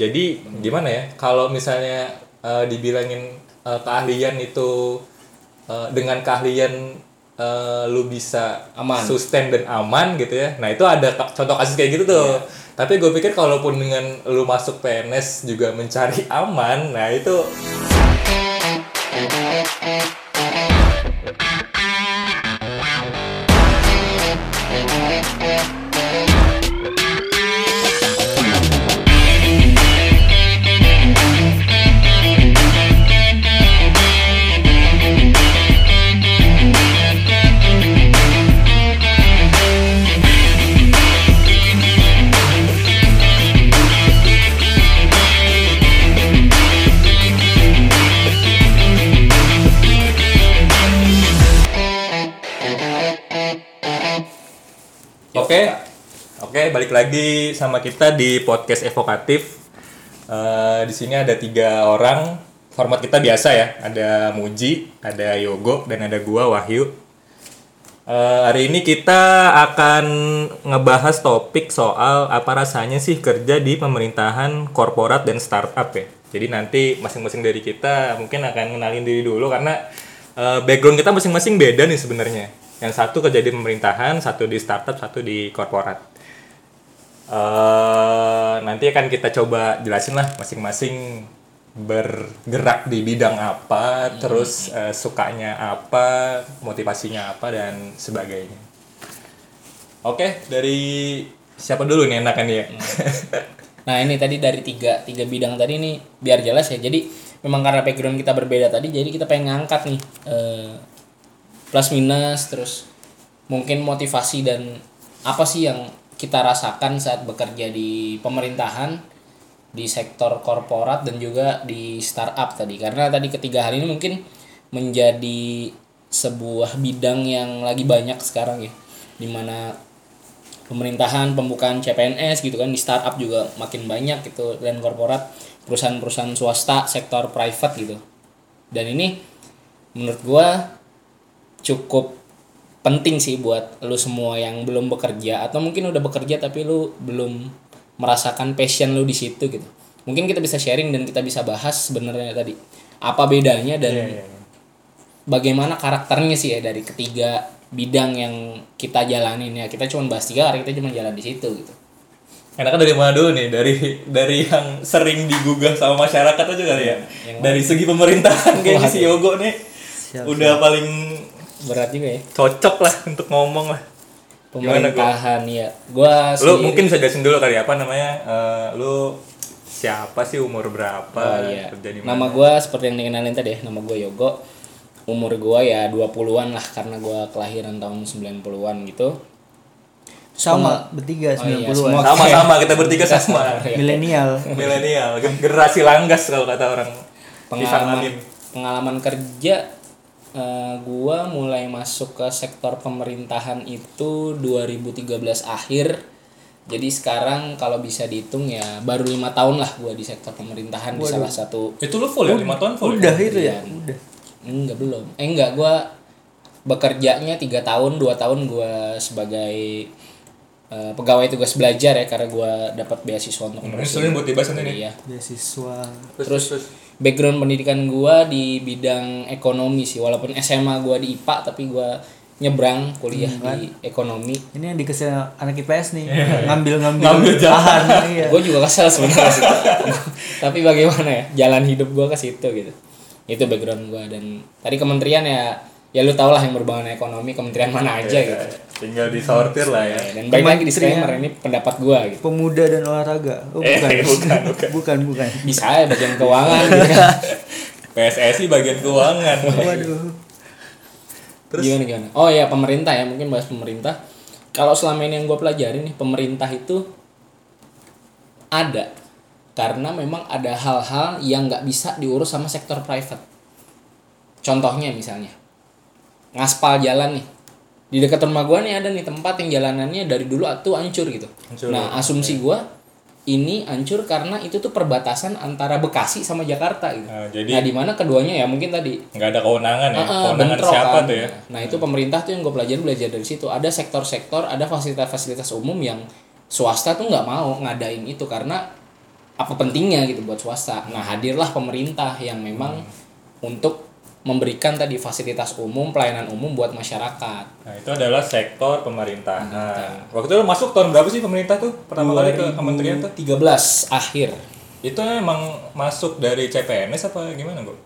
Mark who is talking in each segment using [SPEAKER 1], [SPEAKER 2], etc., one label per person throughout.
[SPEAKER 1] Jadi gimana ya? Kalau misalnya eh, dibilangin eh, keahlian itu eh, dengan keahlian eh, lu bisa
[SPEAKER 2] Aman.
[SPEAKER 1] sustain dan aman gitu ya. Nah itu ada contoh kasus kayak gitu tuh. Tapi gue pikir kalaupun dengan lu masuk PNS juga mencari aman, nah itu oke balik lagi sama kita di podcast evokatif. Eh, di sini ada tiga orang. Format kita biasa ya. Ada Muji, ada Yogo, dan ada gua Wahyu. Eh, hari ini kita akan ngebahas topik soal apa rasanya sih kerja di pemerintahan korporat dan startup ya. Jadi nanti masing-masing dari kita mungkin akan kenalin diri dulu karena eh, background kita masing-masing beda nih sebenarnya. Yang satu kerja di pemerintahan, satu di startup, satu di korporat. Eh, nanti akan kita coba jelasin lah masing-masing bergerak di bidang apa, terus eh, sukanya apa, motivasinya apa dan sebagainya. Oke, dari siapa dulu nih enakan ya?
[SPEAKER 2] Nah ini tadi dari tiga tiga bidang tadi nih biar jelas ya. Jadi memang karena background kita berbeda tadi, jadi kita pengen ngangkat nih eh, plus minus terus mungkin motivasi dan apa sih yang kita rasakan saat bekerja di pemerintahan di sektor korporat dan juga di startup tadi. Karena tadi ketiga hal ini mungkin menjadi sebuah bidang yang lagi banyak sekarang ya. Di mana pemerintahan pembukaan CPNS gitu kan di startup juga makin banyak gitu dan korporat perusahaan-perusahaan swasta sektor private gitu. Dan ini menurut gua cukup penting sih buat lu semua yang belum bekerja atau mungkin udah bekerja tapi lu belum merasakan passion lu di situ gitu mungkin kita bisa sharing dan kita bisa bahas sebenarnya tadi apa bedanya dan
[SPEAKER 1] Iya, iya, iya.
[SPEAKER 2] bagaimana karakternya sih ya dari ketiga bidang yang kita jalanin ya kita cuma bahas tiga karena kita cuma jalan di situ gitu
[SPEAKER 1] Enakan dari mana dulu nih? Dari dari yang sering digugah sama masyarakat aja kali ya. Dari segi pemerintahan kayaknya si Yogo nih udah paling
[SPEAKER 2] berat juga ya
[SPEAKER 1] cocok lah untuk ngomong lah.
[SPEAKER 2] Pemerintahan ya gua sih
[SPEAKER 1] Lu mungkin bisa jelasin dulu kali apa namanya? eh, lu siapa sih umur berapa?
[SPEAKER 2] Oh iya.
[SPEAKER 1] Kerja di
[SPEAKER 2] Nama gua seperti yang dikenalin tadi ya, nama gua Yogo. Umur gua ya 20-an lah karena gua kelahiran tahun 90-an gitu.
[SPEAKER 3] sama bertiga
[SPEAKER 2] Oh iya,
[SPEAKER 3] 90-an
[SPEAKER 2] semua-
[SPEAKER 1] Sama-sama kita bertiga sama.
[SPEAKER 3] milenial
[SPEAKER 1] Milenial, generasi langgas kalau kata orang.
[SPEAKER 2] Pengalaman pengalaman kerja eh, gua mulai masuk ke sektor pemerintahan itu 2013 akhir. Jadi sekarang kalau bisa dihitung ya baru lima tahun lah gua di sektor pemerintahan di salah satu
[SPEAKER 1] Itu lu full ya? 5 tahun full
[SPEAKER 3] udah
[SPEAKER 1] ya?
[SPEAKER 3] itu ya
[SPEAKER 2] Iya.
[SPEAKER 3] udah
[SPEAKER 2] Enggak belum. Eh enggak, gua bekerjanya tiga tahun, dua tahun gua sebagai eh, pegawai tugas belajar ya karena gua dapat beasiswa untuk
[SPEAKER 1] Ini sebenarnya buat nih.
[SPEAKER 2] Iya.
[SPEAKER 3] beasiswa
[SPEAKER 2] Terus background pendidikan gua di bidang ekonomi sih, walaupun SMA gua di IPA tapi gua nyebrang kuliah di ekonomi.
[SPEAKER 3] ini yang dikasih anak IPS nih ngambil ngambil
[SPEAKER 1] Ngambil jalan.
[SPEAKER 3] iya
[SPEAKER 2] Gue juga kesel sebenarnya sih. Tapi bagaimana ya? Jalan hidup gue ke situ gitu. Itu background gue dan tadi kementerian ya ya lu tau lah yang berhubungan ekonomi kementerian mana aja gitu.
[SPEAKER 1] Tinggal disortir lah ya.
[SPEAKER 2] Dan baik lagi disclaimer ini pendapat gue gitu.
[SPEAKER 3] pemuda dan olahraga oh
[SPEAKER 1] Eh,
[SPEAKER 3] bukan
[SPEAKER 1] bukan, bukan.
[SPEAKER 3] bukan bukan
[SPEAKER 2] Bisa ya bagian keuangan gitu kan.
[SPEAKER 1] PSSI bagian keuangan.
[SPEAKER 3] waduh
[SPEAKER 1] Terus?
[SPEAKER 2] Gimana gimana? Oh ya pemerintah ya mungkin bahas pemerintah. Kalau selama ini yang gue pelajari nih pemerintah itu ada karena memang ada hal-hal yang nggak bisa diurus sama sektor private. Contohnya misalnya ngaspal jalan nih di dekat rumah gua nih ada nih tempat yang jalanannya dari dulu tuh hancur gitu.
[SPEAKER 1] Hancur.
[SPEAKER 2] Nah asumsi gua ini hancur karena itu tuh perbatasan antara Bekasi sama Jakarta gitu.
[SPEAKER 1] Nah, jadi
[SPEAKER 2] Nah di mana keduanya ya mungkin tadi
[SPEAKER 1] nggak ada kewenangan ya.
[SPEAKER 2] Ah, ah,
[SPEAKER 1] kewenangan
[SPEAKER 2] bentrok
[SPEAKER 1] siapa
[SPEAKER 2] kan.
[SPEAKER 1] tuh ya?
[SPEAKER 2] Nah itu pemerintah tuh yang gue pelajari belajar dari situ. Ada sektor-sektor, ada fasilitas-fasilitas umum yang swasta tuh nggak mau ngadain itu karena apa pentingnya gitu buat swasta. Nah, hadirlah pemerintah yang memang untuk memberikan tadi fasilitas umum, pelayanan umum buat masyarakat.
[SPEAKER 1] Nah, itu adalah sektor pemerintahan. Waktu itu masuk tahun berapa sih pemerintah tuh? Pertama kali ke kementerian tuh?
[SPEAKER 2] 13 akhir
[SPEAKER 1] Itu emang masuk dari CPNS apa gimana, Bro?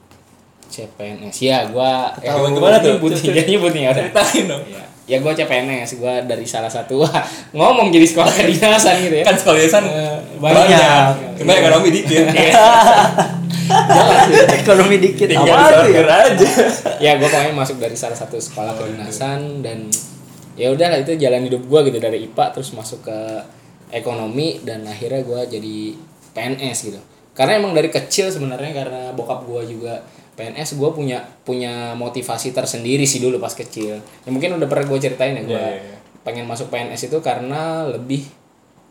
[SPEAKER 2] CPNS. Ya, gua ya,
[SPEAKER 1] Tahu gimana tuh?
[SPEAKER 2] Nyebut,
[SPEAKER 1] Ceritain.
[SPEAKER 2] nyebut nih ya udah.
[SPEAKER 1] Ceritain dong.
[SPEAKER 2] Ya, ya gue CPNS, gue dari salah satu wah, ngomong jadi sekolah kedinasan gitu ya.
[SPEAKER 1] Kan sekolah yayasan
[SPEAKER 2] Eh,
[SPEAKER 1] banyak.
[SPEAKER 3] banyak.
[SPEAKER 1] Cuma ekonomi dikit.
[SPEAKER 2] Jelas ya.
[SPEAKER 3] Ekonomi dikit.
[SPEAKER 1] Tinggal
[SPEAKER 3] Apa ya?
[SPEAKER 1] aja.
[SPEAKER 2] ya gue pokoknya masuk dari salah satu sekolah kedinasan dan ya udahlah itu jalan hidup gue gitu dari IPA terus masuk ke ekonomi dan akhirnya gue jadi PNS gitu karena emang dari kecil sebenarnya karena bokap gue juga PNS gue punya punya motivasi tersendiri sih dulu pas kecil ya mungkin udah pernah gue ceritain ya gue
[SPEAKER 1] Iya, iya, iya.
[SPEAKER 2] pengen masuk PNS itu karena lebih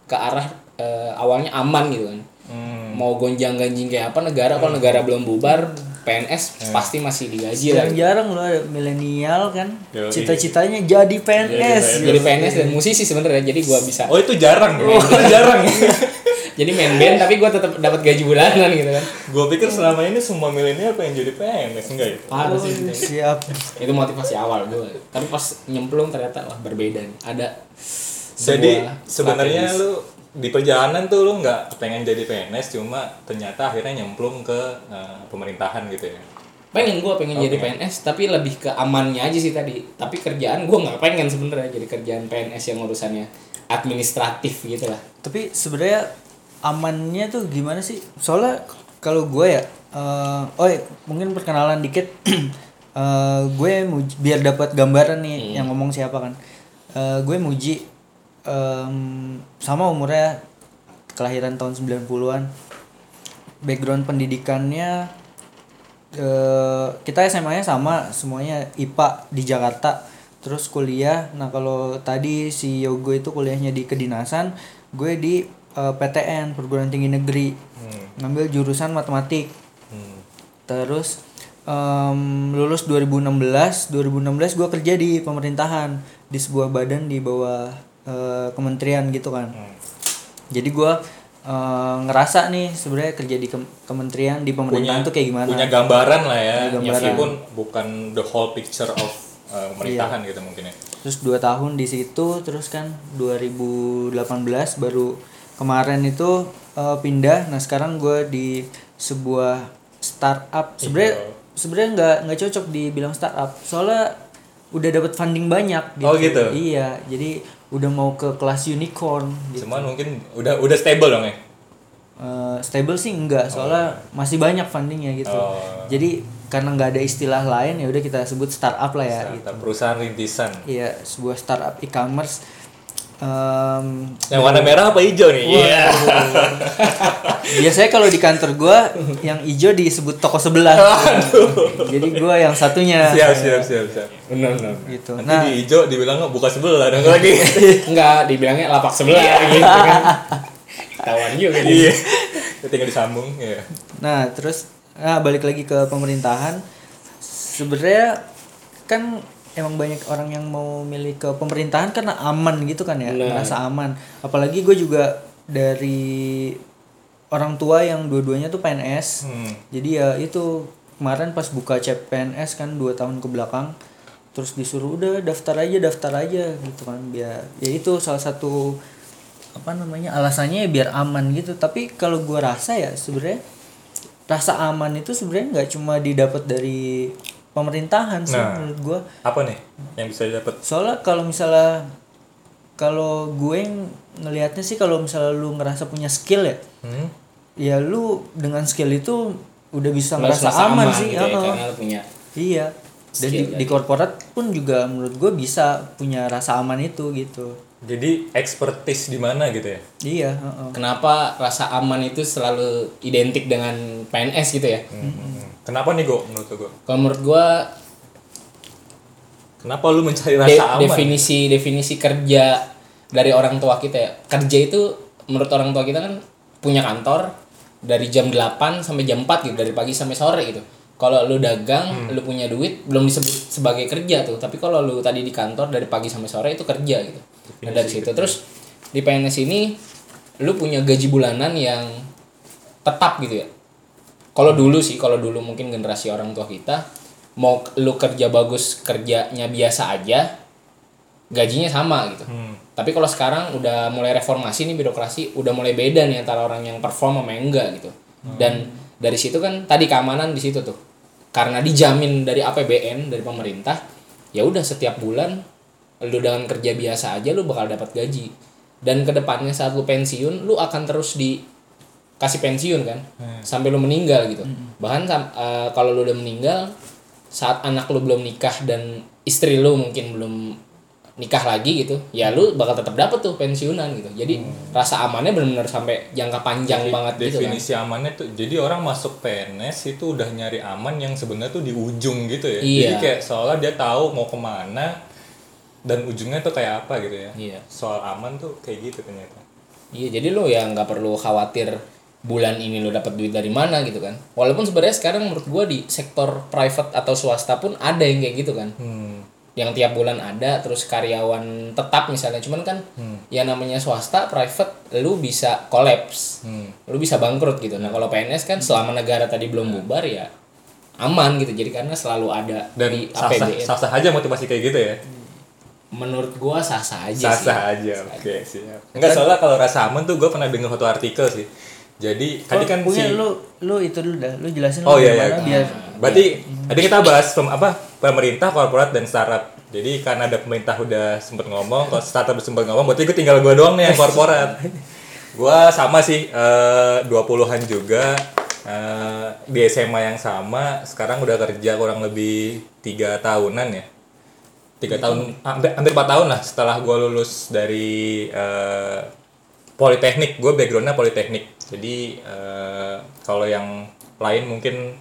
[SPEAKER 2] ke arah eh, awalnya aman gitu kan
[SPEAKER 1] Hmm.
[SPEAKER 2] mau gonjang ganjing kayak apa negara kalau negara belum bubar PNS pasti masih digaji lah
[SPEAKER 3] Jarang-jarang lo ada milenial kan. Cita-citanya jadi PNS.
[SPEAKER 2] jadi PNS dan musisi sebenarnya jadi gua bisa
[SPEAKER 1] Oh, itu jarang. ya? Itu jarang.
[SPEAKER 2] jadi main band tapi gua tetap dapat gaji bulanan gitu kan
[SPEAKER 1] Gue pikir selama ini semua milenial pengen jadi PNS enggak ya?
[SPEAKER 2] parah sih
[SPEAKER 3] Oh, siap.
[SPEAKER 2] itu motivasi awal gua tapi pas nyemplung ternyata wah berbeda nih ada
[SPEAKER 1] Jadi sebenarnya lu di perjalanan tuh lu nggak pengen jadi PNS cuma ternyata akhirnya nyemplung ke eh, pemerintahan gitu ya.
[SPEAKER 2] pengen gua pengen jadi
[SPEAKER 1] Oke.
[SPEAKER 2] PNS tapi lebih ke amannya aja sih tadi tapi kerjaan gua nggak pengen sebenarnya jadi kerjaan PNS yang urusannya administratif gitu lah
[SPEAKER 3] Tapi sebenarnya amannya tuh gimana sih? Soalnya kalau gue ya, eh, oh ya, mungkin perkenalan dikit. Eh, gue muji- biar dapat gambaran nih yang ngomong siapa kan. Eh, gue muji em, sama umurnya kelahiran tahun 90-an. Background pendidikannya eh, kita SMA-nya sama, semuanya IPA di Jakarta. Terus kuliah, nah kalau tadi si Yogo itu kuliahnya di kedinasan, gue di eh, PTN perguruan tinggi negeri
[SPEAKER 1] Hmm.
[SPEAKER 3] ngambil jurusan matematik.
[SPEAKER 1] Hmm.
[SPEAKER 3] Terus em, lulus 2016, 2016 gue kerja di pemerintahan di sebuah badan di bawah eh, kementerian gitu kan.
[SPEAKER 1] Hmm.
[SPEAKER 3] Jadi gue eh, ngerasa nih sebenarnya kerja di kem- kementerian di pemerintahan tuh kayak gimana.
[SPEAKER 1] Punya gambaran lah ya,
[SPEAKER 3] Punya gambaran.
[SPEAKER 1] meskipun bukan the whole picture of eh, pemerintahan gitu mungkin ya.
[SPEAKER 3] Terus dua tahun di situ, terus kan 2018 baru kemarin itu eh, pindah. Nah sekarang gue di sebuah startup. Sebenarnya sebenarnya nggak nggak cocok dibilang startup. Soalnya udah dapat funding banyak. Gitu.
[SPEAKER 1] Oh, gitu?
[SPEAKER 3] Iya. Jadi udah mau ke kelas unicorn. Gitu.
[SPEAKER 1] Cuman mungkin udah udah stable dong ya.
[SPEAKER 3] Eh, stable sih enggak, soalnya masih banyak fundingnya gitu.
[SPEAKER 1] Oh.
[SPEAKER 3] Jadi karena nggak ada istilah lain ya udah kita sebut startup lah ya. gitu.
[SPEAKER 1] Startup perusahaan rintisan.
[SPEAKER 3] Iya, sebuah startup e-commerce. Em,
[SPEAKER 1] Yang warna merah apa hijau nih? Iya.
[SPEAKER 3] biasanya kalau di kantor gua yang hijau disebut toko sebelah. Jadi gua yang satunya
[SPEAKER 1] Siap siap siap siap.
[SPEAKER 2] benar benar
[SPEAKER 3] gitu.
[SPEAKER 1] Nanti
[SPEAKER 3] Nah,
[SPEAKER 1] di hijau dibilang buka sebelah dong lagi.
[SPEAKER 2] enggak dibilangnya lapak sebelah gitu kan ketahuan juga
[SPEAKER 1] Iya. Itu tinggal disambung ya.
[SPEAKER 3] nah terus nah balik lagi ke pemerintahan. Sebenarnya kan emang banyak orang yang mau milih ke pemerintahan karena aman gitu kan ya,
[SPEAKER 2] Benar.
[SPEAKER 3] merasa aman. Apalagi gue juga dari orang tua yang dua-duanya tuh PNS.
[SPEAKER 1] Hmm.
[SPEAKER 3] Jadi ya itu kemarin pas buka CPNS kan dua tahun ke belakang terus disuruh udah daftar aja daftar aja gitu kan biar ya itu salah satu apa namanya alasannya ya biar aman gitu tapi kalau gua rasa ya sebenarnya rasa aman itu sebenarnya nggak cuma didapat dari pemerintahan sih
[SPEAKER 1] Nah.
[SPEAKER 3] menurut gua
[SPEAKER 1] Apa nih yang bisa didapat?
[SPEAKER 3] soalnya kalau misalnya kalau gue ng- ngelihatnya sih kalau misalnya lu ngerasa punya skill ya
[SPEAKER 1] Hmm?
[SPEAKER 3] ya lu dengan skill itu udah bisa
[SPEAKER 2] Lu
[SPEAKER 3] ngerasa
[SPEAKER 2] merasa
[SPEAKER 3] aman, sih
[SPEAKER 2] gitu ya,
[SPEAKER 3] heeh.
[SPEAKER 2] karena lu punya
[SPEAKER 3] iya dan di, di korporat pun juga menurut gue bisa punya rasa aman itu gitu
[SPEAKER 1] Jadi expertise di mana gitu ya?
[SPEAKER 3] iya heeh.
[SPEAKER 2] kenapa rasa aman itu selalu identik dengan PNS gitu ya
[SPEAKER 1] Hmm. Kenapa nih Go menurut Go?
[SPEAKER 2] kalau menurut gua
[SPEAKER 1] Kenapa lu mencari
[SPEAKER 2] de-
[SPEAKER 1] rasa aman?
[SPEAKER 2] definisi definisi kerja dari orang tua kita ya. Kerja itu menurut orang tua kita kan punya kantor dari jam 8 sampai jam 4 gitu dari pagi sampai sore gitu. Kalau lu dagang lu punya duit belum disebut sebagai kerja tuh. Tapi kalau lu tadi di kantor dari pagi sampai sore itu kerja gitu. Nah dari situ. terus di PNS ini lu punya gaji bulanan yang tetap gitu ya kalau dulu sih kalau dulu mungkin generasi orang tua kita mau lu kerja bagus kerjanya biasa aja gajinya sama gitu.
[SPEAKER 1] Hmm.
[SPEAKER 2] tapi kalau sekarang udah mulai reformasi nih birokrasi udah mulai beda nih antara orang yang perform sama yang enggak gitu. Dan dari situ kan tadi keamanan di situ tuh. Karena dijamin dari APBN dari pemerintah ya udah setiap bulan lu dengan kerja biasa aja lu bakal dapat gaji. Dan ke depannya saat lu pensiun lu akan terus dikasih pensiun kan sampai lu meninggal gitu. Bahkan sam- eh, kalau lu udah meninggal saat anak lu belum nikah dan istri lu mungkin belum nikah lagi gitu ya lu bakal tetap dapet tuh pensiunan gitu. Jadi rasa amannya benar-benar sampai jangka panjang banget gitu kan.
[SPEAKER 1] definisi amannya tuh jadi orang masuk PNS itu udah nyari aman yang sebenarnya tuh di ujung gitu ya.
[SPEAKER 2] Iya.
[SPEAKER 1] jadi kayak seolah dia tahu mau ke mana dan ujungnya tuh kayak apa gitu ya.
[SPEAKER 2] Iya.
[SPEAKER 1] soal aman tuh kayak gitu ternyata.
[SPEAKER 2] Iya, jadi lo ya nggak perlu khawatir bulan ini lo dapat duit dari mana gitu kan. Walaupun sebenarnya sekarang menurut gua di sektor private atau swasta pun ada yang kayak gitu kan.
[SPEAKER 1] hmm.
[SPEAKER 2] Yang tiap bulan ada terus karyawan tetap misalnya. Cuman kan ya namanya swasta, private lu bisa kolaps.
[SPEAKER 1] Hmm.
[SPEAKER 2] Lu bisa bangkrut gitu. Nah, kalau PNS kan selama negara tadi belum bubar ya aman gitu. Jadi karena selalu ada
[SPEAKER 1] dan
[SPEAKER 2] di
[SPEAKER 1] sah
[SPEAKER 2] APBN.
[SPEAKER 1] sah sah aja motivasi kayak gitu ya
[SPEAKER 2] Menurut gua sah-sah aja
[SPEAKER 1] sah
[SPEAKER 2] sih.
[SPEAKER 1] sah aja oke siap enggak soalnya kalau rasa aman tuh gue pernah dengar satu artikel sih jadi tadi kan
[SPEAKER 3] punya
[SPEAKER 1] si
[SPEAKER 3] lu lu itu dulu dah lu jelasin
[SPEAKER 1] Oh
[SPEAKER 3] lu
[SPEAKER 1] iya iya.
[SPEAKER 3] biar
[SPEAKER 1] Berarti tadi kita bahas apa pemerintah, korporat dan startup. Jadi karena ada pemerintah udah sempet ngomong, kalau startup sempet ngomong, berarti gue tinggal gue doang nih yang korporat. Gua sama sih eh, 20-an juga eh, di SMA yang sama, sekarang udah kerja kurang lebih tiga tahunan ya. Tiga tahun, hampir, hampir 4 tahun lah setelah gue lulus dari eh, Politeknik, gue backgroundnya Politeknik. Jadi eh, kalau yang lain mungkin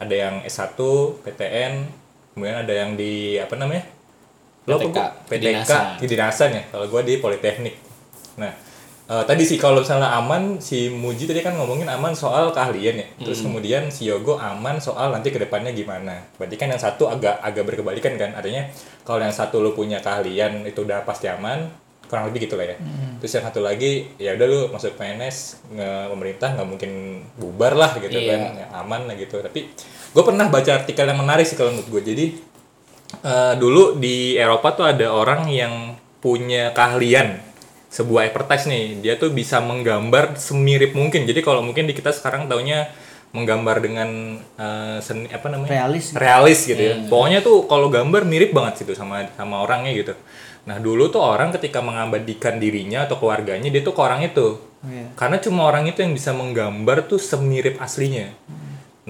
[SPEAKER 1] ada yang S1, PTN, kemudian ada yang di apa namanya? Lo
[SPEAKER 2] PTK, kedinasan.
[SPEAKER 1] kedinasan ya. Kalau gue di Politeknik. Nah, eh, tadi sih kalau misalnya aman, si Muji tadi kan ngomongin aman soal keahlian ya. Terus kemudian si Yogo aman soal nanti ke depannya gimana. Berarti kan yang satu agak agak berkebalikan kan. Artinya kalau yang satu lo punya keahlian itu udah pasti aman, kurang lebih gitu lah ya. Terus yang satu lagi ya udah lu masuk PNS nge pemerintah nggak mungkin bubar lah gitu
[SPEAKER 2] Iya.
[SPEAKER 1] kan, ya, aman lah gitu. Tapi gue pernah baca artikel yang menarik sih kalau menurut gue. Jadi eh, dulu di Eropa tuh ada orang yang punya keahlian sebuah advertise nih dia tuh bisa menggambar semirip mungkin jadi kalau mungkin di kita sekarang taunya menggambar dengan eh, seni apa namanya
[SPEAKER 3] Realis.
[SPEAKER 1] realis gitu ya pokoknya tuh kalau gambar mirip banget gitu sama sama orangnya gitu nah dulu tuh orang ketika mengabadikan dirinya atau keluarganya dia tuh ke orang itu
[SPEAKER 3] Iya.
[SPEAKER 1] karena cuma orang itu yang bisa menggambar tuh semirip aslinya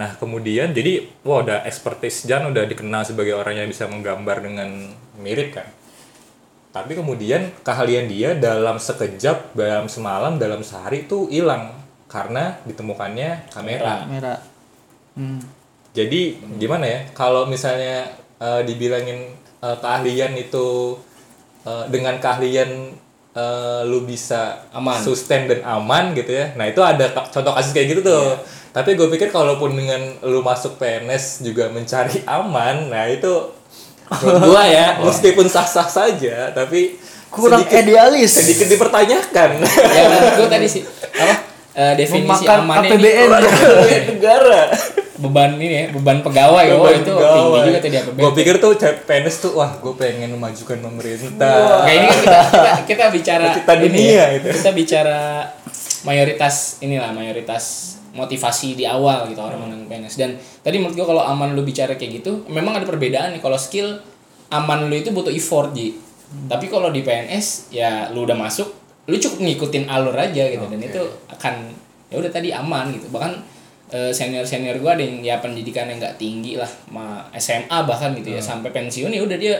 [SPEAKER 1] Nah, kemudian jadi wah udah expertise Jan udah dikenal sebagai orang yang bisa menggambar dengan mirip kan. Tapi kemudian keahlian dia dalam sekejap, dalam semalam, dalam sehari itu hilang karena ditemukannya kamera.
[SPEAKER 3] merah hmm.
[SPEAKER 1] Jadi gimana ya? Kalau misalnya eh, dibilangin eh, keahlian itu eh, dengan keahlian eh, lu bisa
[SPEAKER 2] Aman.
[SPEAKER 1] sustain dan aman gitu ya. Nah itu ada contoh kasus kayak gitu tuh. Tapi gue pikir kalaupun dengan lu masuk PNS juga mencari aman, nah itu menurut gua ya meskipun sah-sah saja, tapi
[SPEAKER 3] kurang
[SPEAKER 1] sedikit,
[SPEAKER 3] idealis
[SPEAKER 1] sedikit dipertanyakan.
[SPEAKER 2] ya gua tadi sih apa eh, definisi
[SPEAKER 3] memakan
[SPEAKER 2] amannya ini
[SPEAKER 3] APBN
[SPEAKER 1] negara.
[SPEAKER 2] Beban ini ya beban pegawai. Oh itu tinggi juga tuh di APBN
[SPEAKER 1] Gue pikir tuh PNS tuh wah gue pengen memajukan pemerintah.
[SPEAKER 2] Kayak ini kan kita, kita, kita bicara
[SPEAKER 1] Kita
[SPEAKER 2] ini
[SPEAKER 1] dunia
[SPEAKER 2] ya,
[SPEAKER 1] itu.
[SPEAKER 2] Kita bicara mayoritas inilah mayoritas motivasi di awal gitu orang menang PNS dan tadi menurut gua kalau aman lu bicara kayak gitu memang ada perbedaan nih. Kalau skill aman lu itu butuh effort Ji. Tapi kalau di PNS ya lu udah masuk lu cukup ngikutin alur aja gitu. Dan itu akan ya udah tadi aman gitu. Bahkan senior senior gua ada yang ya pendidikan yang nggak tinggi lah ma SMA bahkan gitu ya sampai pensiun ya udah dia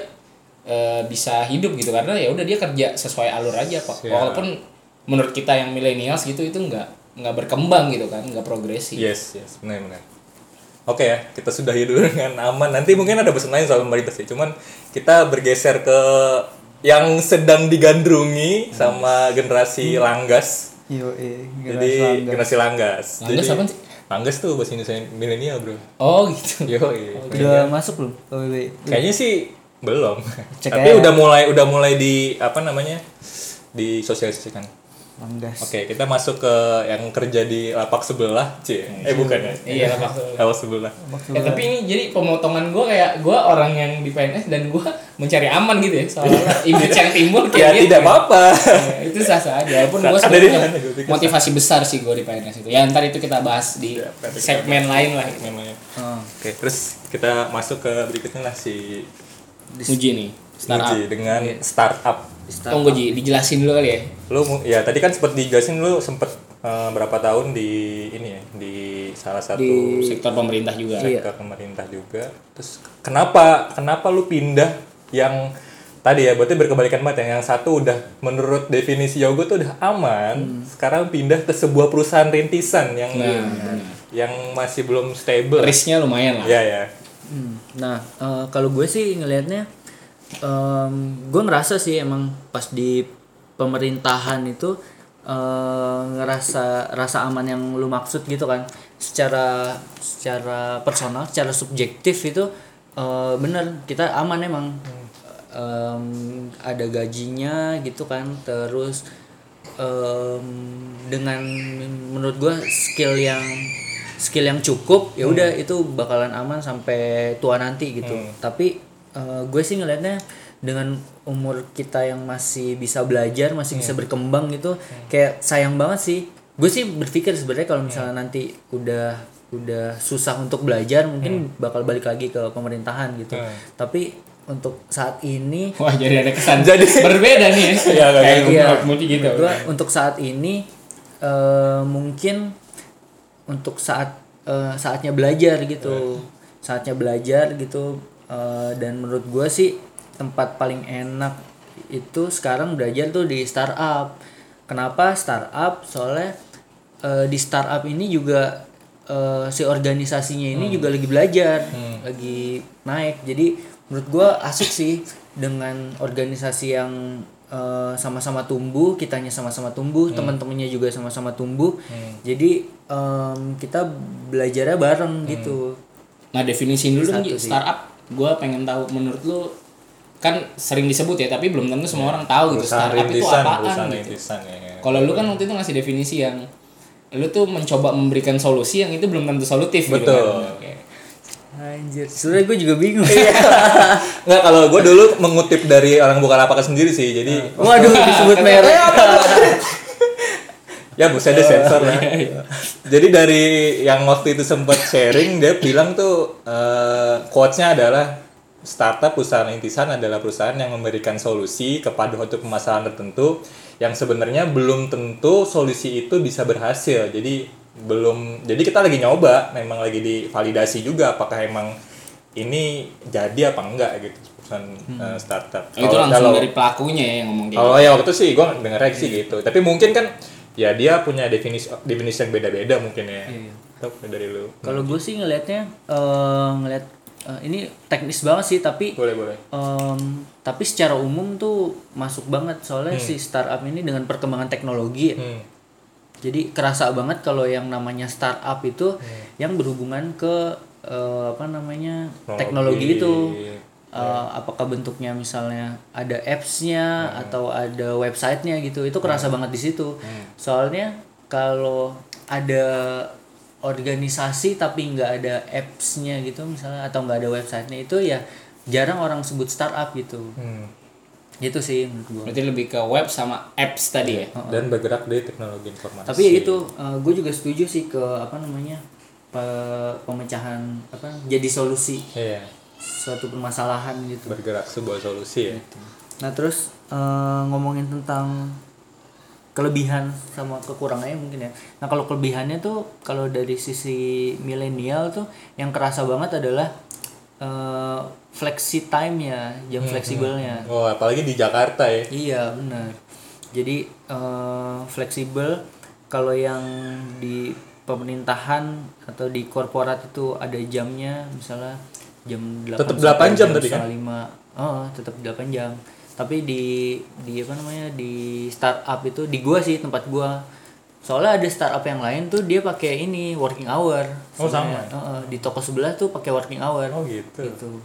[SPEAKER 2] eh, bisa hidup gitu karena ya udah dia kerja sesuai alur aja kok
[SPEAKER 1] Siap.
[SPEAKER 2] walaupun menurut kita yang millennials gitu itu nggak nggak berkembang gitu kan nggak progresif
[SPEAKER 1] Yes, yes, benar-benar. Oke ya, kita sudahi dulu dengan aman. Nanti mungkin ada pesan lain soal pemerintah sih. Cuman kita bergeser ke yang sedang digandrungi sama generasi langgas.
[SPEAKER 3] yo eh
[SPEAKER 1] Jadi generasi langgas.
[SPEAKER 2] Langgas
[SPEAKER 1] Jadi,
[SPEAKER 2] apaan sih?
[SPEAKER 1] Langgas tuh bahasa Indonesia milenial, Bro.
[SPEAKER 2] oh gitu
[SPEAKER 1] Yo, iya.
[SPEAKER 3] udah masuk belum KWB
[SPEAKER 1] Kayaknya sih belum.
[SPEAKER 3] Cek
[SPEAKER 1] Tapi
[SPEAKER 3] aja.
[SPEAKER 1] udah mulai udah mulai di apa namanya? disosialisasikan.
[SPEAKER 3] Manggas.
[SPEAKER 1] Oke, kita masuk ke yang kerja di lapak sebelah, C. Eh bukan ya?
[SPEAKER 2] Iya, lapak sebelah.
[SPEAKER 1] Lapak sebelah.
[SPEAKER 2] Ya, tapi ini jadi pemotongan gue kayak gue orang yang di PNS dan gue mencari aman gitu ya soalnya image yang timbul
[SPEAKER 1] Ya
[SPEAKER 2] kayak gitu.
[SPEAKER 1] tidak apa-apa.
[SPEAKER 2] Ya, itu sah sah aja walaupun gue sebenarnya motivasi besar sih gue di PNS itu ya ntar itu kita bahas di
[SPEAKER 1] Ya,
[SPEAKER 2] segmen lain lah
[SPEAKER 1] Namanya.
[SPEAKER 3] Oh.
[SPEAKER 1] Oke, terus kita masuk ke berikutnya lah si
[SPEAKER 2] Uji nih startup
[SPEAKER 1] Muji dengan startup.
[SPEAKER 2] Oh gue Ji, dijelasin dulu kali ya
[SPEAKER 1] Lu ya tadi kan sempat dijelasin lu sempet eh, berapa tahun di ini ya, di salah satu
[SPEAKER 3] Di-
[SPEAKER 2] sektor pemerintah juga
[SPEAKER 3] Iya.
[SPEAKER 1] sektor pemerintah juga. Terus kenapa kenapa lu pindah yang tadi ya berarti berkebalikan banget ya. Yang satu udah menurut definisi Yogo tuh udah aman, sekarang pindah ke sebuah perusahaan rintisan yang
[SPEAKER 2] Nah,
[SPEAKER 1] yang masih belum stable.
[SPEAKER 2] risknya lumayan lah
[SPEAKER 1] Ya ya.
[SPEAKER 3] Hmm, Nah, eh, kalau gue sih ngelihatnya, em, gue ngerasa sih emang pas di pemerintahan itu eh, ngerasa rasa aman yang lu maksud gitu kan, secara secara personal, secara subjektif itu eh, bener kita aman emang. Em, ada gajinya gitu kan, terus em, dengan menurut gue skill yang skill yang cukup ya udah itu bakalan aman sampai tua nanti gitu. Tapi eh, gue sih ngelihatnya dengan umur kita yang masih bisa belajar masih bisa berkembang gitu kayak sayang banget sih. Gue sih berpikir sebenarnya kalau misalnya nanti udah udah susah untuk belajar mungkin bakal balik lagi ke pemerintahan gitu. Tapi untuk saat ini
[SPEAKER 2] wah jadi ada kesan
[SPEAKER 1] Jadi-
[SPEAKER 2] berbeda nih ya.
[SPEAKER 1] Iya,
[SPEAKER 2] kayak
[SPEAKER 3] Iya.
[SPEAKER 2] gitu.
[SPEAKER 3] Gua untuk saat ini eh, mungkin untuk saat eh, saatnya belajar gitu. Saatnya belajar gitu eh, dan menurut gue sih tempat paling enak itu sekarang belajar tuh di startup. Kenapa startup? Soalnya eh, di startup ini juga eh, si organisasinya ini juga lagi belajar lagi naik. Jadi menurut gue asik sih dengan organisasi yang sama-sama tumbuh, kitanya sama-sama tumbuh, teman-temannya juga sama-sama tumbuh. Jadi em, kita belajarnya bareng gitu.
[SPEAKER 2] nah definisi dulu
[SPEAKER 3] Satu
[SPEAKER 2] startup gue pengen tahu menurut lu kan sering disebut ya tapi belum tentu semua orang tahu gitu
[SPEAKER 1] Perusahaan
[SPEAKER 2] startup itu apaan gitu
[SPEAKER 1] rintisan ya.
[SPEAKER 2] kalau lu kan waktu itu ngasih definisi yang lu tuh mencoba memberikan solusi yang itu belum tentu solutif gitu
[SPEAKER 1] Betul.
[SPEAKER 2] kan. Oke.
[SPEAKER 3] Anjir, sebenarnya gue juga bingung.
[SPEAKER 1] Nggak, kalau gue dulu mengutip dari orang Bukalapak sendiri sih. Jadi
[SPEAKER 3] Waduh, disebut merek.
[SPEAKER 1] ya buset deh sensor lah. Jadi dari yang waktu itu sempat sharing dia bilang tuh eh, quotes-nya adalah startup perusahaan intisan adalah perusahaan yang memberikan solusi kepada suatu permasalahan tertentu yang sebenarnya belum tentu solusi itu bisa berhasil. Jadi belum jadi kita lagi nyoba, memang lagi divalidasi juga apakah emang ini jadi apa enggak gitu perusahaan eh, startup.
[SPEAKER 2] itu
[SPEAKER 1] Kalau-
[SPEAKER 2] langsung
[SPEAKER 1] kalau-
[SPEAKER 2] dari pelakunya ya yang ngomong kayak
[SPEAKER 1] kalau ya waktu itu sih gue denger sih gitu. Tapi mungkin kan ya dia punya definisi definisi yang beda-beda mungkin ya. Tahu dari lu.
[SPEAKER 3] Kalau gue sih ngelihatnya eh, ngelihat eh, ini teknis banget sih tapi
[SPEAKER 1] Boleh boleh.
[SPEAKER 3] em, tapi secara umum tuh masuk banget soalnya si startup ini dengan perkembangan teknologi ya.
[SPEAKER 1] Hmm.
[SPEAKER 3] Jadi kerasa banget kalau yang namanya startup itu yang berhubungan ke eh, apa namanya teknologi, itu. Eh, apakah bentuknya misalnya ada apps-nya atau ada websitenya gitu itu kerasa banget di situ. Soalnya kalau ada organisasi tapi nggak ada apps-nya gitu misalnya atau nggak ada websitenya itu ya jarang orang sebut startup gitu.
[SPEAKER 1] Hmm.
[SPEAKER 3] Gitu sih menurut gua.
[SPEAKER 2] berarti lebih ke web sama apps tadi ya
[SPEAKER 1] Dan bergerak di teknologi informasi.
[SPEAKER 3] tapi ya itu gue juga setuju sih ke apa namanya pe- pemecahan apa jadi solusi
[SPEAKER 1] Iya.
[SPEAKER 3] Suatu permasalahan gitu
[SPEAKER 1] Bergerak sebuah solusi ya.
[SPEAKER 3] nah terus eh, ngomongin tentang kelebihan sama kekurangannya mungkin ya nah kalau kelebihannya tuh kalau dari sisi milenial tuh yang kerasa banget adalah eh, flexi time ya jam fleksibelnya
[SPEAKER 1] Oh, apalagi di Jakarta ya.
[SPEAKER 3] Iya benar. Jadi eh, fleksibel kalau yang di pemerintahan atau di korporat itu ada jamnya misalnya jam 8
[SPEAKER 1] Tetep 8 jam tadi kan?
[SPEAKER 3] 5. Oh, tetap 8 jam. Tapi di di apa namanya di startup itu di gua sih tempat gua. Soalnya ada startup yang lain tuh dia pakai ini working hour.
[SPEAKER 1] Oh, sama?
[SPEAKER 3] Sebenarnya. Heeh, di toko sebelah tuh pakai working hour
[SPEAKER 1] Oh gitu.
[SPEAKER 3] gitu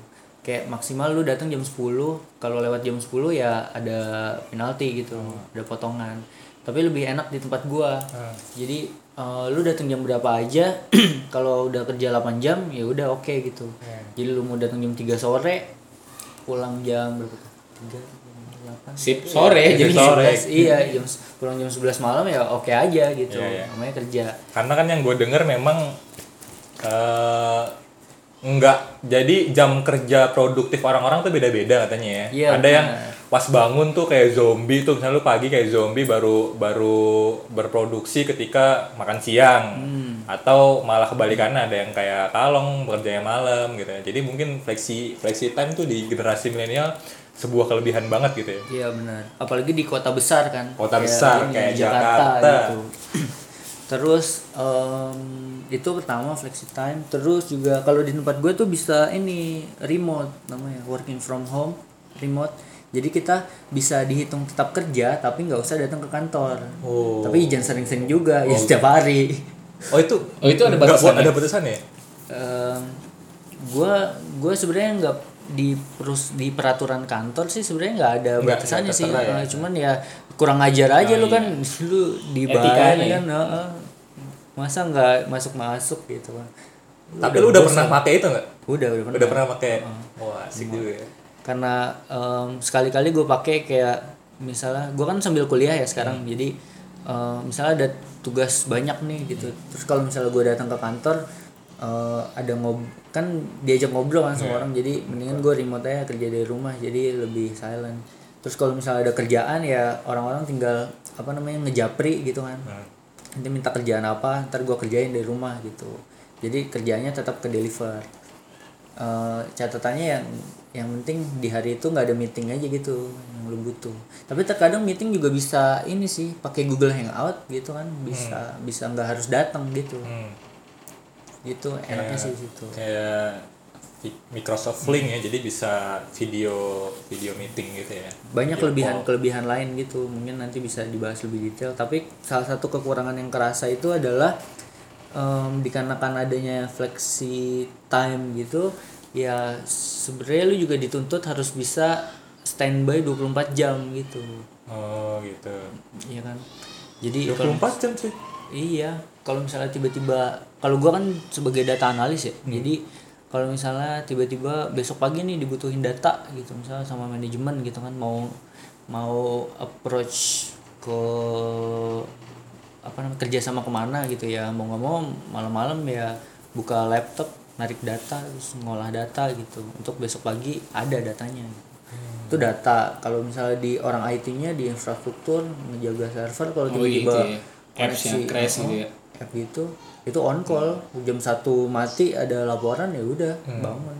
[SPEAKER 3] kayak maksimal lu datang jam 10 kalau lewat jam 10 ya ada penalti gitu ada potongan tapi lebih enak di tempat gua
[SPEAKER 1] Hmm.
[SPEAKER 3] jadi eh, lu datang jam berapa aja kalau udah kerja 8 jam ya udah oke gitu
[SPEAKER 1] Hmm.
[SPEAKER 3] jadi lu mau datang jam 3 sore pulang jam berapa tuh? 3 8
[SPEAKER 2] Sip sore
[SPEAKER 1] Iya,
[SPEAKER 2] jadi
[SPEAKER 1] sore.
[SPEAKER 3] 11, iya jam pulang jam 11 malam ya oke aja gitu
[SPEAKER 1] Iya, iya.
[SPEAKER 3] namanya kerja
[SPEAKER 1] Karena kan yang gue denger memang eh enggak jadi jam kerja produktif orang-orang tuh beda-beda katanya ya.
[SPEAKER 3] Iya,
[SPEAKER 1] Ada yang
[SPEAKER 3] benar.
[SPEAKER 1] Pas bangun tuh kayak zombie tuh misalnya lu pagi kayak zombie baru baru berproduksi ketika makan siang
[SPEAKER 3] Hmm.
[SPEAKER 1] atau malah kebalikannya ada yang kayak kalong bekerjanya malam gitu ya. Jadi mungkin flexi flexi time tuh di generasi milenial sebuah kelebihan banget gitu ya.
[SPEAKER 3] Iya benar. Apalagi di kota besar kan.
[SPEAKER 1] Kota besar,
[SPEAKER 3] ini,
[SPEAKER 1] kayak Jakarta.
[SPEAKER 3] gitu. Terus em, itu pertama flexi time. Terus juga kalau di tempat gue tuh bisa ini remote namanya working from home remote. Jadi kita bisa dihitung tetap kerja tapi nggak usah datang ke kantor.
[SPEAKER 1] Oh.
[SPEAKER 3] Tapi jangan sering-sering juga ya setiap hari.
[SPEAKER 1] Oh itu
[SPEAKER 2] Oh, itu ada batasannya?
[SPEAKER 1] ada batasannya ya?
[SPEAKER 3] Em, gua gue sebenarnya nggak di perus di peraturan kantor sih sebenarnya nggak ada
[SPEAKER 1] Nggak,
[SPEAKER 3] batasannya sih
[SPEAKER 1] ya?
[SPEAKER 3] Eh, cuman ya kurang ajar aja
[SPEAKER 2] Oh,
[SPEAKER 3] lu kan
[SPEAKER 2] iya.
[SPEAKER 3] lu dibayar
[SPEAKER 2] Etikanya.
[SPEAKER 3] kan heeh. masa nggak masuk masuk gitu kan
[SPEAKER 1] Tapi lu udah pernah pakai itu nggak?
[SPEAKER 3] udah udah pernah
[SPEAKER 1] Udah pernah pakai? Wah asik juga ya.
[SPEAKER 3] Karena em, sekali-kali gue pakai kayak misalnya gue kan sambil kuliah ya sekarang jadi em, misalnya ada tugas banyak nih gitu. Terus kalau misalnya gue datang ke kantor eh, ada ngob kan diajak ngobrol kan sama orang jadi mendingan gue remote aja kerja dari rumah jadi lebih silent. Terus kalau misalnya ada kerjaan ya orang-orang tinggal apa namanya ngejapri gitu kan.
[SPEAKER 1] Hmm.
[SPEAKER 3] nanti minta kerjaan apa ntar gue kerjain dari rumah gitu. Jadi kerjanya tetap ke deliver. Eh, catatannya yang yang penting di hari itu nggak ada meeting aja gitu yang lu butuh tapi terkadang meeting juga bisa ini sih pakai Google Hangout gitu kan bisa bisa nggak harus datang gitu
[SPEAKER 1] Hmm.
[SPEAKER 3] gitu enaknya sih di situ
[SPEAKER 1] Kayak Microsoft Link ya, jadi bisa video video meeting gitu ya.
[SPEAKER 3] banyak
[SPEAKER 1] Video
[SPEAKER 3] kelebihan
[SPEAKER 1] call.
[SPEAKER 3] kelebihan lain gitu mungkin nanti bisa dibahas lebih detail tapi salah satu kekurangan yang kerasa itu adalah em, dikarenakan adanya flexi time gitu ya sebenarnya lu juga dituntut harus bisa standby 24 jam gitu
[SPEAKER 1] Oh gitu.
[SPEAKER 3] iya kan jadi kalau
[SPEAKER 1] 24 jam sih.
[SPEAKER 3] Iya, kalau misalnya tiba-tiba kalau gua kan sebagai data analis ya. Jadi kalau misalnya tiba-tiba besok pagi nih dibutuhin data gitu misalnya sama manajemen gitu kan mau mau approach ke apa namanya kerja sama ke mana gitu ya mau nggak mau malam-malam ya buka laptop narik data terus ngolah data gitu. Untuk besok pagi ada datanya. Itu data. Kalau misalnya di orang IT-nya di infrastruktur menjaga server kalau
[SPEAKER 2] Oh, iya,
[SPEAKER 3] tiba-tiba
[SPEAKER 2] itu ya. Apps yang
[SPEAKER 3] koneksi,
[SPEAKER 2] crash gitu
[SPEAKER 3] oh,
[SPEAKER 2] ya.
[SPEAKER 3] app gitu itu on call. Jam satu mati ada laporan ya udah
[SPEAKER 2] Hmm.
[SPEAKER 3] bangun.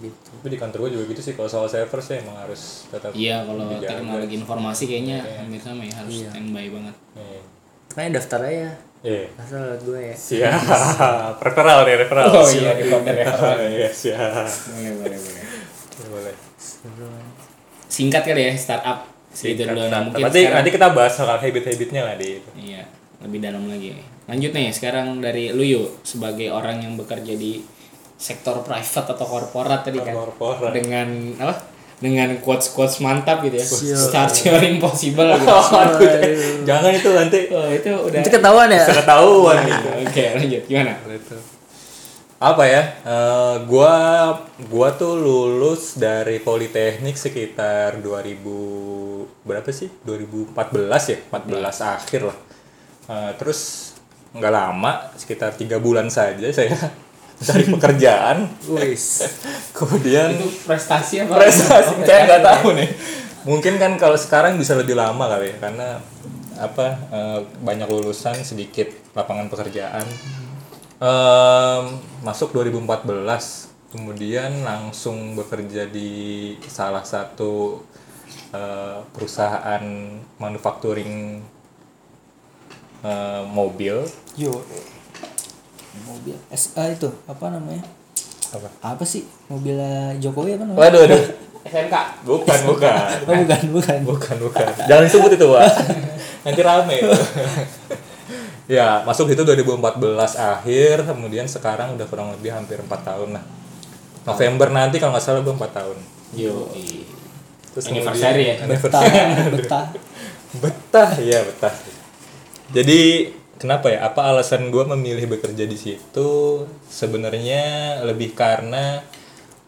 [SPEAKER 3] Gitu.
[SPEAKER 1] Tapi di kantor gue juga gitu sih. Kalau soal server sih emang harus tetap
[SPEAKER 2] Iya kalau teknologi informasi kayaknya hampir sama ya harus standby banget.
[SPEAKER 1] Iya.
[SPEAKER 3] Makanya daftar aja
[SPEAKER 1] Iya.
[SPEAKER 3] asal lewat gue ya
[SPEAKER 1] Siap. referral nih, referral.
[SPEAKER 2] Oh, iya, dipakai referral.
[SPEAKER 1] Iya, siap.
[SPEAKER 2] Boleh boleh boleh.
[SPEAKER 1] Boleh.
[SPEAKER 2] Singkat kali ya startup. Segitu dulu nah, mungkin
[SPEAKER 1] nanti,
[SPEAKER 2] sekarang-
[SPEAKER 1] nanti kita bahas soal habit-habitnya lah di itu.
[SPEAKER 2] Iya, lebih dalam lagi. Lanjut nih, sekarang dari lu yuk sebagai orang yang bekerja di sektor private atau korporat tadi kan.
[SPEAKER 1] Korporat.
[SPEAKER 2] Dengan apa? Dengan quotes quotes mantap gitu ya. Start your impossible gitu.
[SPEAKER 1] Aduh, jangan itu nanti
[SPEAKER 2] Oh, itu udah.
[SPEAKER 3] itu ketahuan ya
[SPEAKER 1] ketahuan gitu.
[SPEAKER 2] Oke, lanjut. Gimana?
[SPEAKER 1] Itu. Apa ya? Eh, gua gua tuh lulus dari Politeknik sekitar 2000 berapa sih? 2014 ya? 14 akhir lah. Eh, terus nggak lama, sekitar tiga bulan saja saya cari pekerjaan.
[SPEAKER 3] wis.
[SPEAKER 1] Kemudian
[SPEAKER 2] Itu prestasi apa?
[SPEAKER 1] prestasi. Saya nggak tahu nih. Mungkin kan kalau sekarang bisa lebih lama kali ya karena apa eh, banyak lulusan sedikit lapangan pekerjaan. Em, masuk 2014 kemudian langsung bekerja di salah satu eh, perusahaan manufacturing eh, mobil.
[SPEAKER 3] Yo mobil SA itu apa namanya
[SPEAKER 1] apa
[SPEAKER 3] apa sih mobilnya Jokowi apa namanya
[SPEAKER 1] waduh waduh
[SPEAKER 2] SMK.
[SPEAKER 1] bukan bukan
[SPEAKER 3] oh bukan bukan
[SPEAKER 1] Bukan, bukan. Jangan disebut itu, Pak. Nanti rame itu. ya, masuk itu 2014 akhir, kemudian sekarang udah kurang lebih hampir 4 tahun lah. November nanti kalau nggak salah gue 4 tahun.
[SPEAKER 2] Yo.
[SPEAKER 1] Terus
[SPEAKER 2] Anniversary ya?
[SPEAKER 3] betah betah
[SPEAKER 1] betah ya betah jadi kenapa ya? Apa alasan gue memilih bekerja di situ? Sebenarnya lebih karena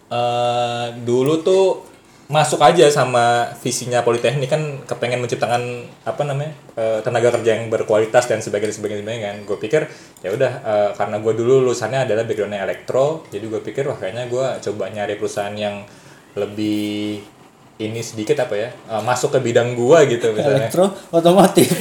[SPEAKER 1] eh, dulu tuh masuk aja sama visinya politeknik. Kan kepengen menciptakan apa namanya eh, tenaga kerja yang berkualitas dan sebagainya sebagainya sebagainya kan. Gue pikir ya udah eh, karena gue dulu lulusannya adalah backgroundnya elektro jadi gue pikir wah kayaknya gue coba nyari perusahaan yang lebih ini sedikit apa ya eh, masuk ke bidang gua gitu misalnya.
[SPEAKER 3] Elektro otomotif.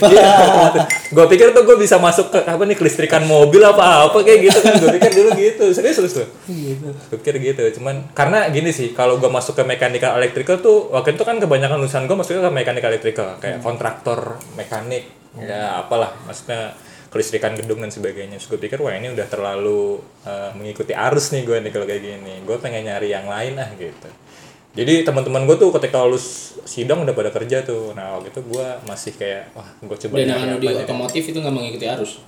[SPEAKER 1] Gue pikir tuh gue bisa masuk ke apa nih kelistrikan mobil apa apa kayak gitu kan. Gue pikir dulu gitu. Serius serius tuh.
[SPEAKER 3] Gitu
[SPEAKER 1] pikir gitu. Cuman karena gini sih kalau gue masuk ke mechanical electrical tuh waktu itu kan kebanyakan lulusan gue masuknya ke mechanical electrical. Kayak kontraktor mekanik ya apalah. Maksudnya kelistrikan gedung dan sebagainya. Terus gue pikir wah ini udah terlalu eh, mengikuti arus nih gue nih kalau kayak gini. Gue pengen nyari yang lain ah gitu jadi teman-teman gue tuh ketika lulus sidang udah pada kerja tuh nah waktu itu gue masih kayak wah gue coba
[SPEAKER 2] Dan yang di
[SPEAKER 1] nih.
[SPEAKER 2] otomotif itu nggak mengikuti arus.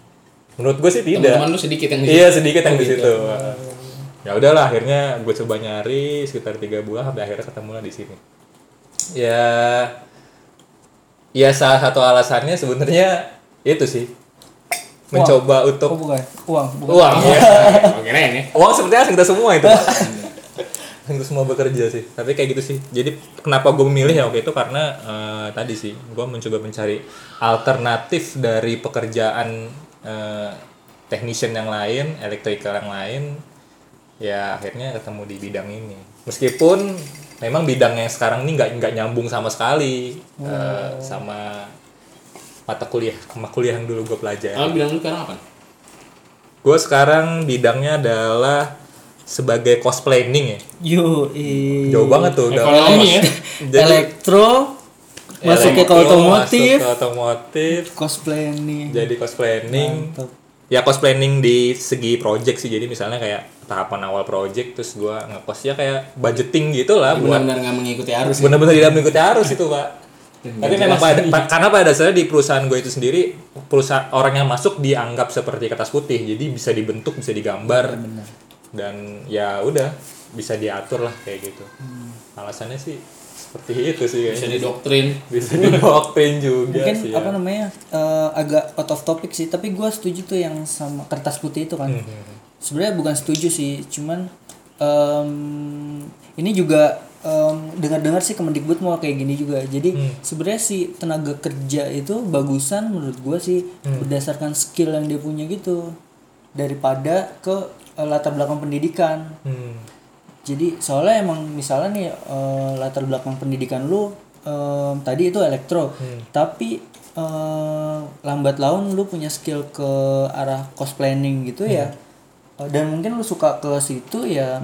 [SPEAKER 1] menurut gue sih tidak
[SPEAKER 2] Teman-teman lu sedikit yang di
[SPEAKER 1] iya
[SPEAKER 2] situ.
[SPEAKER 1] sedikit yang
[SPEAKER 2] Oh,
[SPEAKER 1] di
[SPEAKER 2] gitu.
[SPEAKER 1] situ ya udahlah akhirnya gue coba nyari sekitar tiga bulan sampai akhirnya ketemu lah di sini ya ya salah satu alasannya sebenarnya itu sih mencoba
[SPEAKER 3] oh
[SPEAKER 1] untuk
[SPEAKER 3] bukan uang bukan
[SPEAKER 1] uang ya
[SPEAKER 2] Oh, kirain ya.
[SPEAKER 1] uang asing kita semua itu Kita semua bekerja sih. Tapi kayak gitu sih. Jadi kenapa gue memilih ya waktu itu karena eh, tadi sih gue mencoba mencari alternatif dari pekerjaan eh, technician yang lain electrical yang lain ya akhirnya ketemu di bidang ini. Meskipun memang bidang yang sekarang ini nggak nggak nyambung sama sekali eh, sama mata kuliah sama kuliah yang dulu gue pelajari.
[SPEAKER 2] Kamu bilang lu sekarang apa?
[SPEAKER 1] Gue sekarang bidangnya adalah sebagai cosplaying ya.
[SPEAKER 3] yo
[SPEAKER 1] Jauh banget tuh udah.
[SPEAKER 2] Ekonomi ya.
[SPEAKER 1] Jadi
[SPEAKER 3] elektro masuk ke otomotif
[SPEAKER 1] masuk ke otomotif,
[SPEAKER 3] cosplay nih
[SPEAKER 1] jadi cosplaying.
[SPEAKER 3] Mantap.
[SPEAKER 1] Ya cosplaying di segi project sih. Jadi misalnya kayak tahapan awal project terus gua ngekos ya kayak budgeting gitu lah buat
[SPEAKER 2] Benar-benar nggak mengikuti arus. ya.
[SPEAKER 1] benar-benar tidak mengikuti arus itu pak tapi memang pada, pa- karena pada dasarnya di perusahaan gue itu sendiri perusahaan orang yang masuk dianggap seperti kertas putih jadi bisa dibentuk bisa digambar dan ya udah bisa diatur lah kayak gitu alasannya sih seperti itu sih
[SPEAKER 2] Bisa
[SPEAKER 1] kayaknya
[SPEAKER 2] didoktrin.
[SPEAKER 1] bisa didoktrin juga
[SPEAKER 3] mungkin
[SPEAKER 1] sih
[SPEAKER 3] apa
[SPEAKER 1] ya.
[SPEAKER 3] namanya eh, agak out of topic sih tapi gue setuju tuh yang sama kertas putih itu kan
[SPEAKER 1] Hmm,
[SPEAKER 3] sebenarnya bukan setuju sih cuman em, ini juga em, dengar-dengar sih Kemendikbud mau kayak gini juga jadi
[SPEAKER 1] Hmm.
[SPEAKER 3] sebenarnya si tenaga kerja itu bagusan menurut gue sih
[SPEAKER 1] Hmm.
[SPEAKER 3] berdasarkan skill yang dia punya gitu daripada ke eh, latar belakang pendidikan.
[SPEAKER 1] Hmm.
[SPEAKER 3] jadi soalnya emang misalnya nih eh, latar belakang pendidikan lu em, tadi itu elektro, tapi eh, lambat laun lu punya skill ke arah cosplaying gitu ya, Eh, dan mungkin lu suka ke situ ya,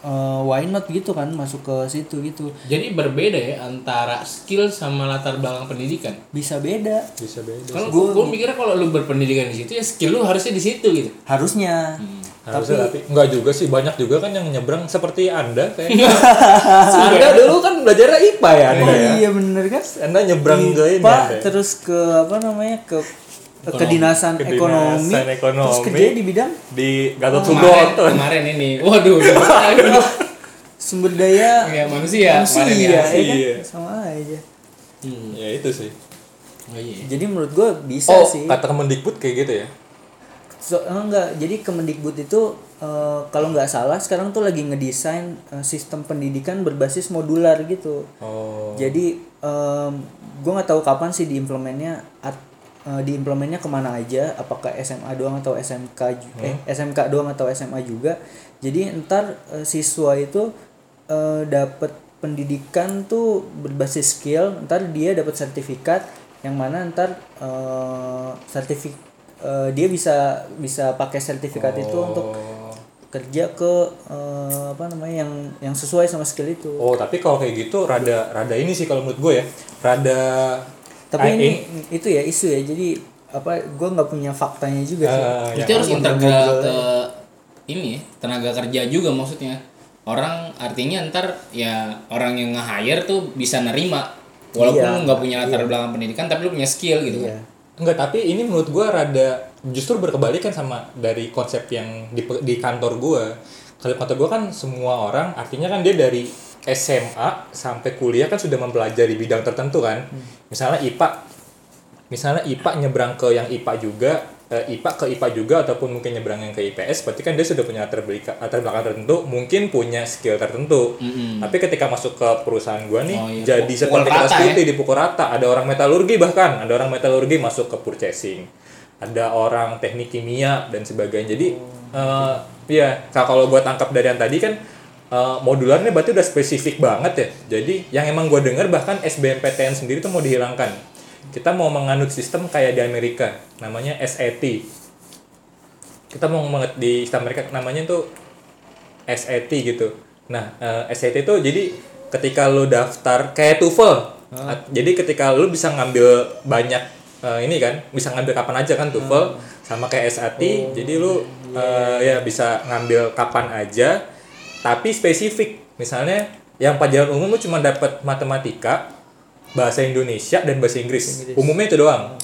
[SPEAKER 3] eh, why not gitu kan masuk ke situ gitu,
[SPEAKER 2] Jadi berbeda ya antara skill sama latar belakang pendidikan.
[SPEAKER 3] bisa beda.
[SPEAKER 1] Bisa beda
[SPEAKER 2] Kalau gue mikirnya kalau lu berpendidikan di situ ya skill lu harusnya di situ gitu.
[SPEAKER 3] harusnya.
[SPEAKER 1] Harusnya tapi enggak juga sih banyak juga kan yang nyebrang seperti anda kayak anda dulu kan belajar IPA ya anda
[SPEAKER 3] Oh
[SPEAKER 1] ya
[SPEAKER 3] iya bener kan?
[SPEAKER 1] anda nyebrang ke ini ya?
[SPEAKER 3] terus ke apa namanya ke kedinasan,
[SPEAKER 1] Kedinasan
[SPEAKER 3] ekonomi,
[SPEAKER 1] ekonomi.
[SPEAKER 3] terus kerja di bidang
[SPEAKER 1] di Gatot
[SPEAKER 2] Kemarin,
[SPEAKER 1] Subroto
[SPEAKER 2] kemarin ini. Waduh.
[SPEAKER 3] sumber daya
[SPEAKER 2] Kayak manusia.
[SPEAKER 3] manusia
[SPEAKER 2] kemarin
[SPEAKER 3] ya,
[SPEAKER 2] ya.
[SPEAKER 3] kan?
[SPEAKER 1] Iya.
[SPEAKER 3] sama aja
[SPEAKER 2] Hmm.
[SPEAKER 1] ya itu sih
[SPEAKER 2] Oh iya.
[SPEAKER 3] jadi menurut gue bisa
[SPEAKER 1] oh
[SPEAKER 3] sih
[SPEAKER 1] kata Kemendikbud kayak gitu ya
[SPEAKER 3] so, enggak. Jadi Kemendikbud itu eh, kalau nggak salah sekarang tuh lagi ngedesain eh, sistem pendidikan berbasis modular gitu.
[SPEAKER 1] Oh.
[SPEAKER 3] Jadi gue nggak tahu kapan sih diimplementnya at- eh, diimplementnya ke mana aja. Apakah SMA doang atau SMK eh SMK doang atau SMA juga. Jadi ntar siswa itu eh, dapat pendidikan tuh berbasis skill. Ntar dia dapat sertifikat yang mana ntar eh, sertifik eh, dia bisa bisa pakai sertifikat itu untuk
[SPEAKER 1] Oh.
[SPEAKER 3] kerja ke eh, apa namanya yang yang sesuai sama skill itu
[SPEAKER 1] oh tapi kalau kayak gitu rada rada ini sih kalau menurut gue ya rada
[SPEAKER 3] tapi
[SPEAKER 1] Ah,
[SPEAKER 3] ini itu ya isu ya jadi apa gue nggak punya faktanya juga sih
[SPEAKER 1] Ah, ya.
[SPEAKER 2] harus
[SPEAKER 3] Gua
[SPEAKER 2] integral ke ini ya, tenaga kerja juga maksudnya. Orang artinya ntar ya orang yang nge-hire tuh bisa nerima walaupun
[SPEAKER 3] Iya,
[SPEAKER 2] lu nggak punya latar belakang pendidikan tapi lu punya skill gitu
[SPEAKER 3] iya
[SPEAKER 2] kan.
[SPEAKER 1] Enggak, tapi ini menurut gua rada justru berkebalikan sama dari konsep yang di, di kantor gua. Kalau kantor gua kan semua orang artinya kan dia dari SMA sampai kuliah kan sudah mempelajari bidang tertentu kan. Misalnya IPA misalnya IPA nyebrang ke yang IPA juga IPA ke IPA juga ataupun mungkin nyebrang yang ke IPS berarti kan dia sudah punya latar belakang tertentu mungkin punya skill tertentu. Tapi ketika masuk ke perusahaan gua nih
[SPEAKER 2] Oh, iya.
[SPEAKER 1] jadi
[SPEAKER 2] Pukul
[SPEAKER 1] seperti kelas
[SPEAKER 2] rata ya?
[SPEAKER 1] putih dipukul rata. Ada orang metalurgi bahkan ada orang metalurgi masuk ke purchasing. Ada orang teknik kimia dan sebagainya. Jadi eh ya kalau gua tangkap dari yang tadi kan eh, modularnya berarti udah spesifik banget ya. Jadi yang emang gua dengar bahkan SBMPTN sendiri tuh mau dihilangkan kita mau menganut sistem kayak di Amerika namanya SAT kita mau menget di Amerika namanya tuh SAT gitu. Nah, eh, SAT itu jadi ketika lu daftar kayak TOEFL. At- Jadi ketika lu bisa ngambil banyak eh, ini kan, bisa ngambil kapan aja kan TOEFL sama kayak SAT. Jadi lu eh, ya bisa ngambil kapan aja tapi spesifik. Misalnya yang pelajaran umum lu cuma dapat matematika, bahasa Indonesia dan bahasa Inggris. Umumnya itu doang.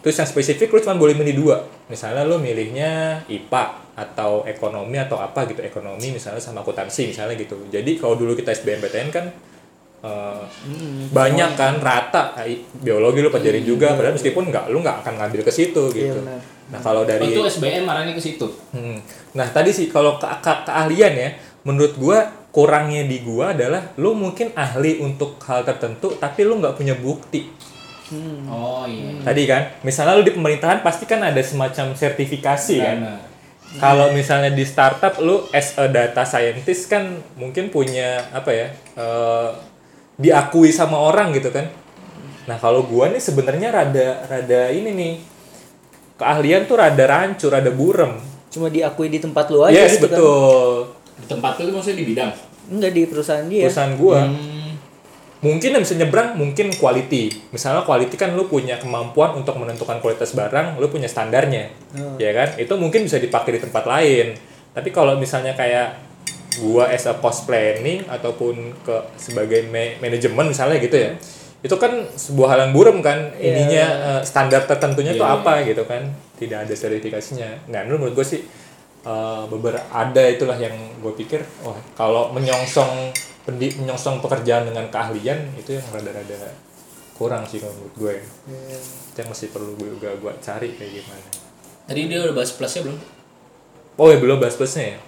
[SPEAKER 1] Terus yang spesifik lu cuma boleh milih dua. Misalnya lu milihnya IPA atau ekonomi atau apa gitu. Ekonomi misalnya sama akuntansi misalnya gitu. Jadi kalau dulu kita SBMPTN kan eh, banyak kan rata eh, biologi lu pelajarin juga padahal meskipun nggak lu nggak akan ngambil ke situ gitu.
[SPEAKER 3] benar.
[SPEAKER 1] Nah, kalau
[SPEAKER 2] Oh,
[SPEAKER 1] dari
[SPEAKER 2] itu SBM marahnya ke situ.
[SPEAKER 1] Hmm. Nah tadi sih kalau ke, ke- keahlian ya, menurut gua kurangnya di gua adalah lu mungkin ahli untuk hal tertentu tapi lu nggak punya bukti.
[SPEAKER 2] Oh iya.
[SPEAKER 1] Tadi kan, misalnya lu di pemerintahan pasti kan ada semacam sertifikasi kan.
[SPEAKER 2] Benar.
[SPEAKER 1] Kalau misalnya di startup lu as a data scientist kan mungkin punya apa ya? eh, diakui sama orang gitu kan. Nah, kalau gua nih sebenarnya rada rada ini nih. Keahlian tuh rada rancu, rada burem.
[SPEAKER 3] Cuma diakui di tempat lu aja
[SPEAKER 1] yes,
[SPEAKER 3] gitu kan.
[SPEAKER 2] Di tempat itu maksudnya di bidang.
[SPEAKER 3] Enggak di perusahaan dia.
[SPEAKER 1] perusahaan gua.
[SPEAKER 2] Hmm.
[SPEAKER 1] mungkin yang bisa nyebrang mungkin quality. Misalnya quality kan lu punya kemampuan untuk menentukan kualitas barang lu punya standarnya. Ya kan? Itu mungkin bisa dipakai di tempat lain. Tapi kalau misalnya kayak gua as a cost planning ataupun ke sebagai ma- manajemen misalnya gitu ya itu kan sebuah hal yang burem kan?
[SPEAKER 3] Iya.
[SPEAKER 1] ininya eh, standar tertentunya tuh
[SPEAKER 2] Iya,
[SPEAKER 1] apa gitu kan? Tidak ada sertifikasinya. Nah menurut gue sih eh, beberapa ada itulah yang gue pikir wah kalau menyongsong pendi, menyongsong pekerjaan dengan keahlian itu yang rada-rada kurang sih kalau menurut gue. Itu yang masih perlu gue juga gue cari kayak gimana.
[SPEAKER 2] Tadi dia udah bahas plusnya belum?
[SPEAKER 1] oh ya belum bahas plusnya ya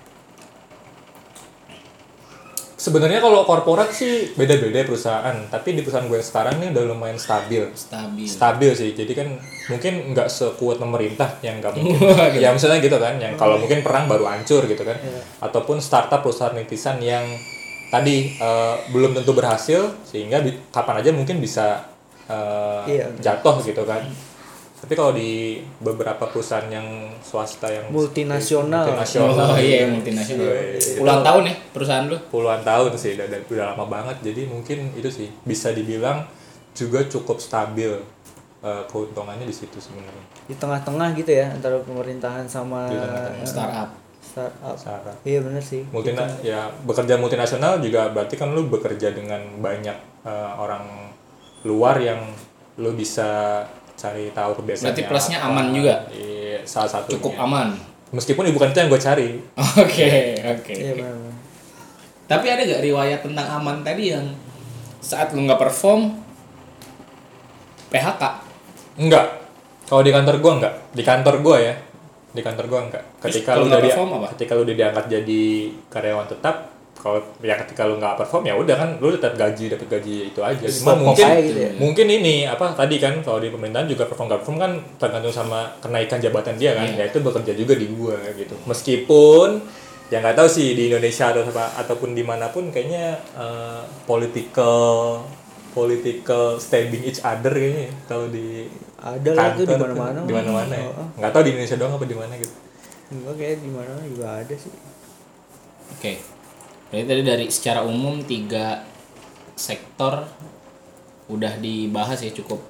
[SPEAKER 1] sebenarnya kalau korporat sih beda-beda perusahaan tapi di perusahaan gue yang sekarang nih udah lumayan stabil.
[SPEAKER 2] Stabil.
[SPEAKER 1] stabil sih jadi kan mungkin nggak sekuat pemerintah yang nggak mungkin. Ya misalnya gitu kan yang kalau mungkin perang baru hancur gitu kan. Ataupun startup perusahaan rintisan yang tadi eh, belum tentu berhasil sehingga kapan aja mungkin bisa eh,
[SPEAKER 3] Iya.
[SPEAKER 1] jatuh gitu kan tapi kalau di beberapa perusahaan yang swasta yang
[SPEAKER 3] Multinasional.
[SPEAKER 1] multinasional
[SPEAKER 2] Oh iya multinasional.
[SPEAKER 1] Iya,
[SPEAKER 2] Puluhan
[SPEAKER 1] itu-
[SPEAKER 2] tahun ya perusahaan lu.
[SPEAKER 1] puluhan tahun sih udah, udah- udah lama banget jadi mungkin itu sih bisa dibilang juga cukup stabil eh, keuntungannya di situ sebenarnya
[SPEAKER 3] Di tengah-tengah gitu ya antara pemerintahan sama
[SPEAKER 1] Di tengah-tengah.
[SPEAKER 3] eh,
[SPEAKER 2] Startup.
[SPEAKER 3] startup.
[SPEAKER 1] Sarah.
[SPEAKER 3] Iya bener sih.
[SPEAKER 1] Multina, ya bekerja multinasional juga berarti kan lu bekerja dengan banyak eh, orang luar yang lu bisa cari tahu kebiasaan
[SPEAKER 2] Berarti plusnya aman juga?
[SPEAKER 1] iya salah satu
[SPEAKER 2] Cukup aman.
[SPEAKER 1] meskipun bukan itu yang gue cari
[SPEAKER 2] Oke, oke.
[SPEAKER 3] Iya benar.
[SPEAKER 2] Tapi ada gak riwayat tentang aman tadi yang saat lu nggak perform PHK?
[SPEAKER 1] enggak kalau di kantor gua enggak di kantor gua ya di kantor gua enggak
[SPEAKER 2] Terus
[SPEAKER 1] ketika
[SPEAKER 2] kalau
[SPEAKER 1] lu
[SPEAKER 2] nggak
[SPEAKER 1] udah di-
[SPEAKER 2] perform apa?
[SPEAKER 1] ketika lu udah diangkat jadi karyawan tetap kalau ya ketika lu nggak perform ya udah kan lu tetap gaji dapat gaji itu aja cuma mungkin
[SPEAKER 3] gitu ya.
[SPEAKER 1] mungkin ini apa tadi kan kalau di pemerintahan juga perform nggak perform kan tergantung sama kenaikan jabatan dia kan
[SPEAKER 2] Iya.
[SPEAKER 1] ya itu bekerja juga di gua gitu meskipun ya nggak tahu sih di Indonesia atau apa ataupun di mana pun kayaknya eh, political political stabbing each other kayaknya ya, kalau di
[SPEAKER 3] Ada lah itu di mana-mana.
[SPEAKER 1] tuh, di mana-mana ya
[SPEAKER 3] Oh, oh.
[SPEAKER 1] nggak tahu di Indonesia doang apa di mana gitu
[SPEAKER 3] Enggak kayak di mana juga ada sih.
[SPEAKER 2] Oke. Berarti tadi dari secara umum tiga sektor udah dibahas ya cukup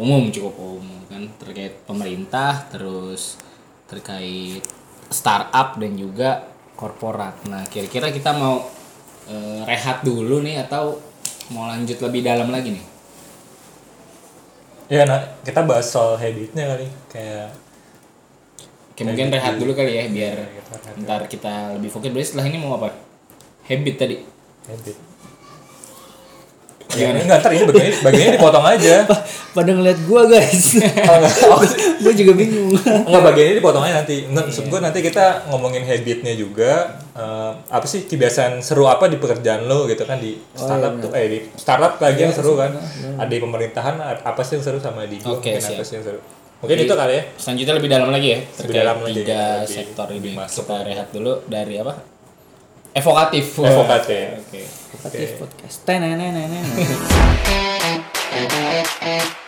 [SPEAKER 2] umum cukup umum kan terkait pemerintah terus terkait startup dan juga korporat. Nah kira-kira kita mau eh, rehat dulu nih atau mau lanjut lebih dalam lagi nih?
[SPEAKER 1] ya nah kita bahas soal habitnya kali kayak
[SPEAKER 2] Oke mungkin rehat dulu kali ya biar
[SPEAKER 1] Iya, rehat
[SPEAKER 2] ntar kita lebih fokus. Berarti setelah ini mau apa? Habit tadi.
[SPEAKER 1] habit Ya, enggak, ntar ini bagiannya, bagiannya dipotong aja.
[SPEAKER 3] Pada ngeliat gua guys.
[SPEAKER 1] Oh,
[SPEAKER 3] gua juga bingung.
[SPEAKER 1] Enggak bagiannya dipotong aja nanti. Enggak, maksud gue nanti kita ngomongin habitnya juga. eh, apa sih kebiasaan seru apa di pekerjaan lo gitu kan di startup tuh eh di startup lagi yang seru kan. Ada di pemerintahan apa sih yang seru sama di
[SPEAKER 2] Oke,
[SPEAKER 1] mungkin apa sih yang seru. Mungkin itu kali ya.
[SPEAKER 2] Selanjutnya lebih dalam lagi ya terkait
[SPEAKER 1] dalam lagi,
[SPEAKER 2] tiga
[SPEAKER 1] lebih-
[SPEAKER 2] sektor
[SPEAKER 1] lebih
[SPEAKER 2] ini.
[SPEAKER 1] masuk.
[SPEAKER 2] Kita rehat dulu dari apa? Evokatif.
[SPEAKER 1] Evokatif.
[SPEAKER 2] Oke.
[SPEAKER 3] Aktif podcast.